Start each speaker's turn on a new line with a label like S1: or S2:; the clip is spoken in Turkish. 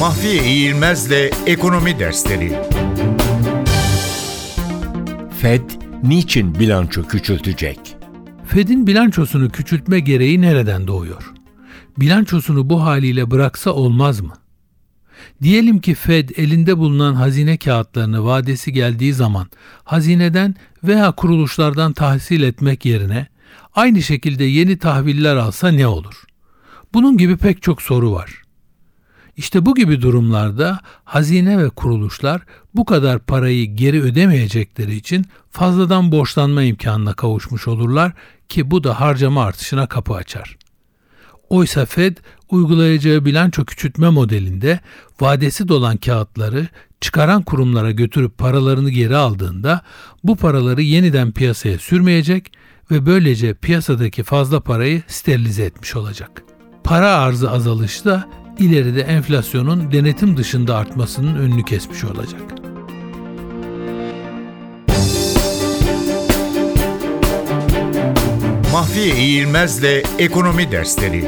S1: Mahfiye İğilmez'le Ekonomi Dersleri
S2: Fed niçin bilanço küçültecek?
S3: Fed'in bilançosunu küçültme gereği nereden doğuyor? Bilançosunu bu haliyle bıraksa olmaz mı? Diyelim ki Fed elinde bulunan hazine kağıtlarını vadesi geldiği zaman hazineden veya kuruluşlardan tahsil etmek yerine aynı şekilde yeni tahviller alsa ne olur? Bunun gibi pek çok soru var. İşte bu gibi durumlarda hazine ve kuruluşlar bu kadar parayı geri ödemeyecekleri için fazladan borçlanma imkanına kavuşmuş olurlar ki bu da harcama artışına kapı açar. Oysa Fed uygulayacağı bilanço küçültme modelinde vadesi dolan kağıtları çıkaran kurumlara götürüp paralarını geri aldığında bu paraları yeniden piyasaya sürmeyecek ve böylece piyasadaki fazla parayı sterilize etmiş olacak. Para arzı azalışı da ileride enflasyonun denetim dışında artmasının önünü kesmiş olacak.
S1: Mahfiye İğilmez'le Ekonomi Dersleri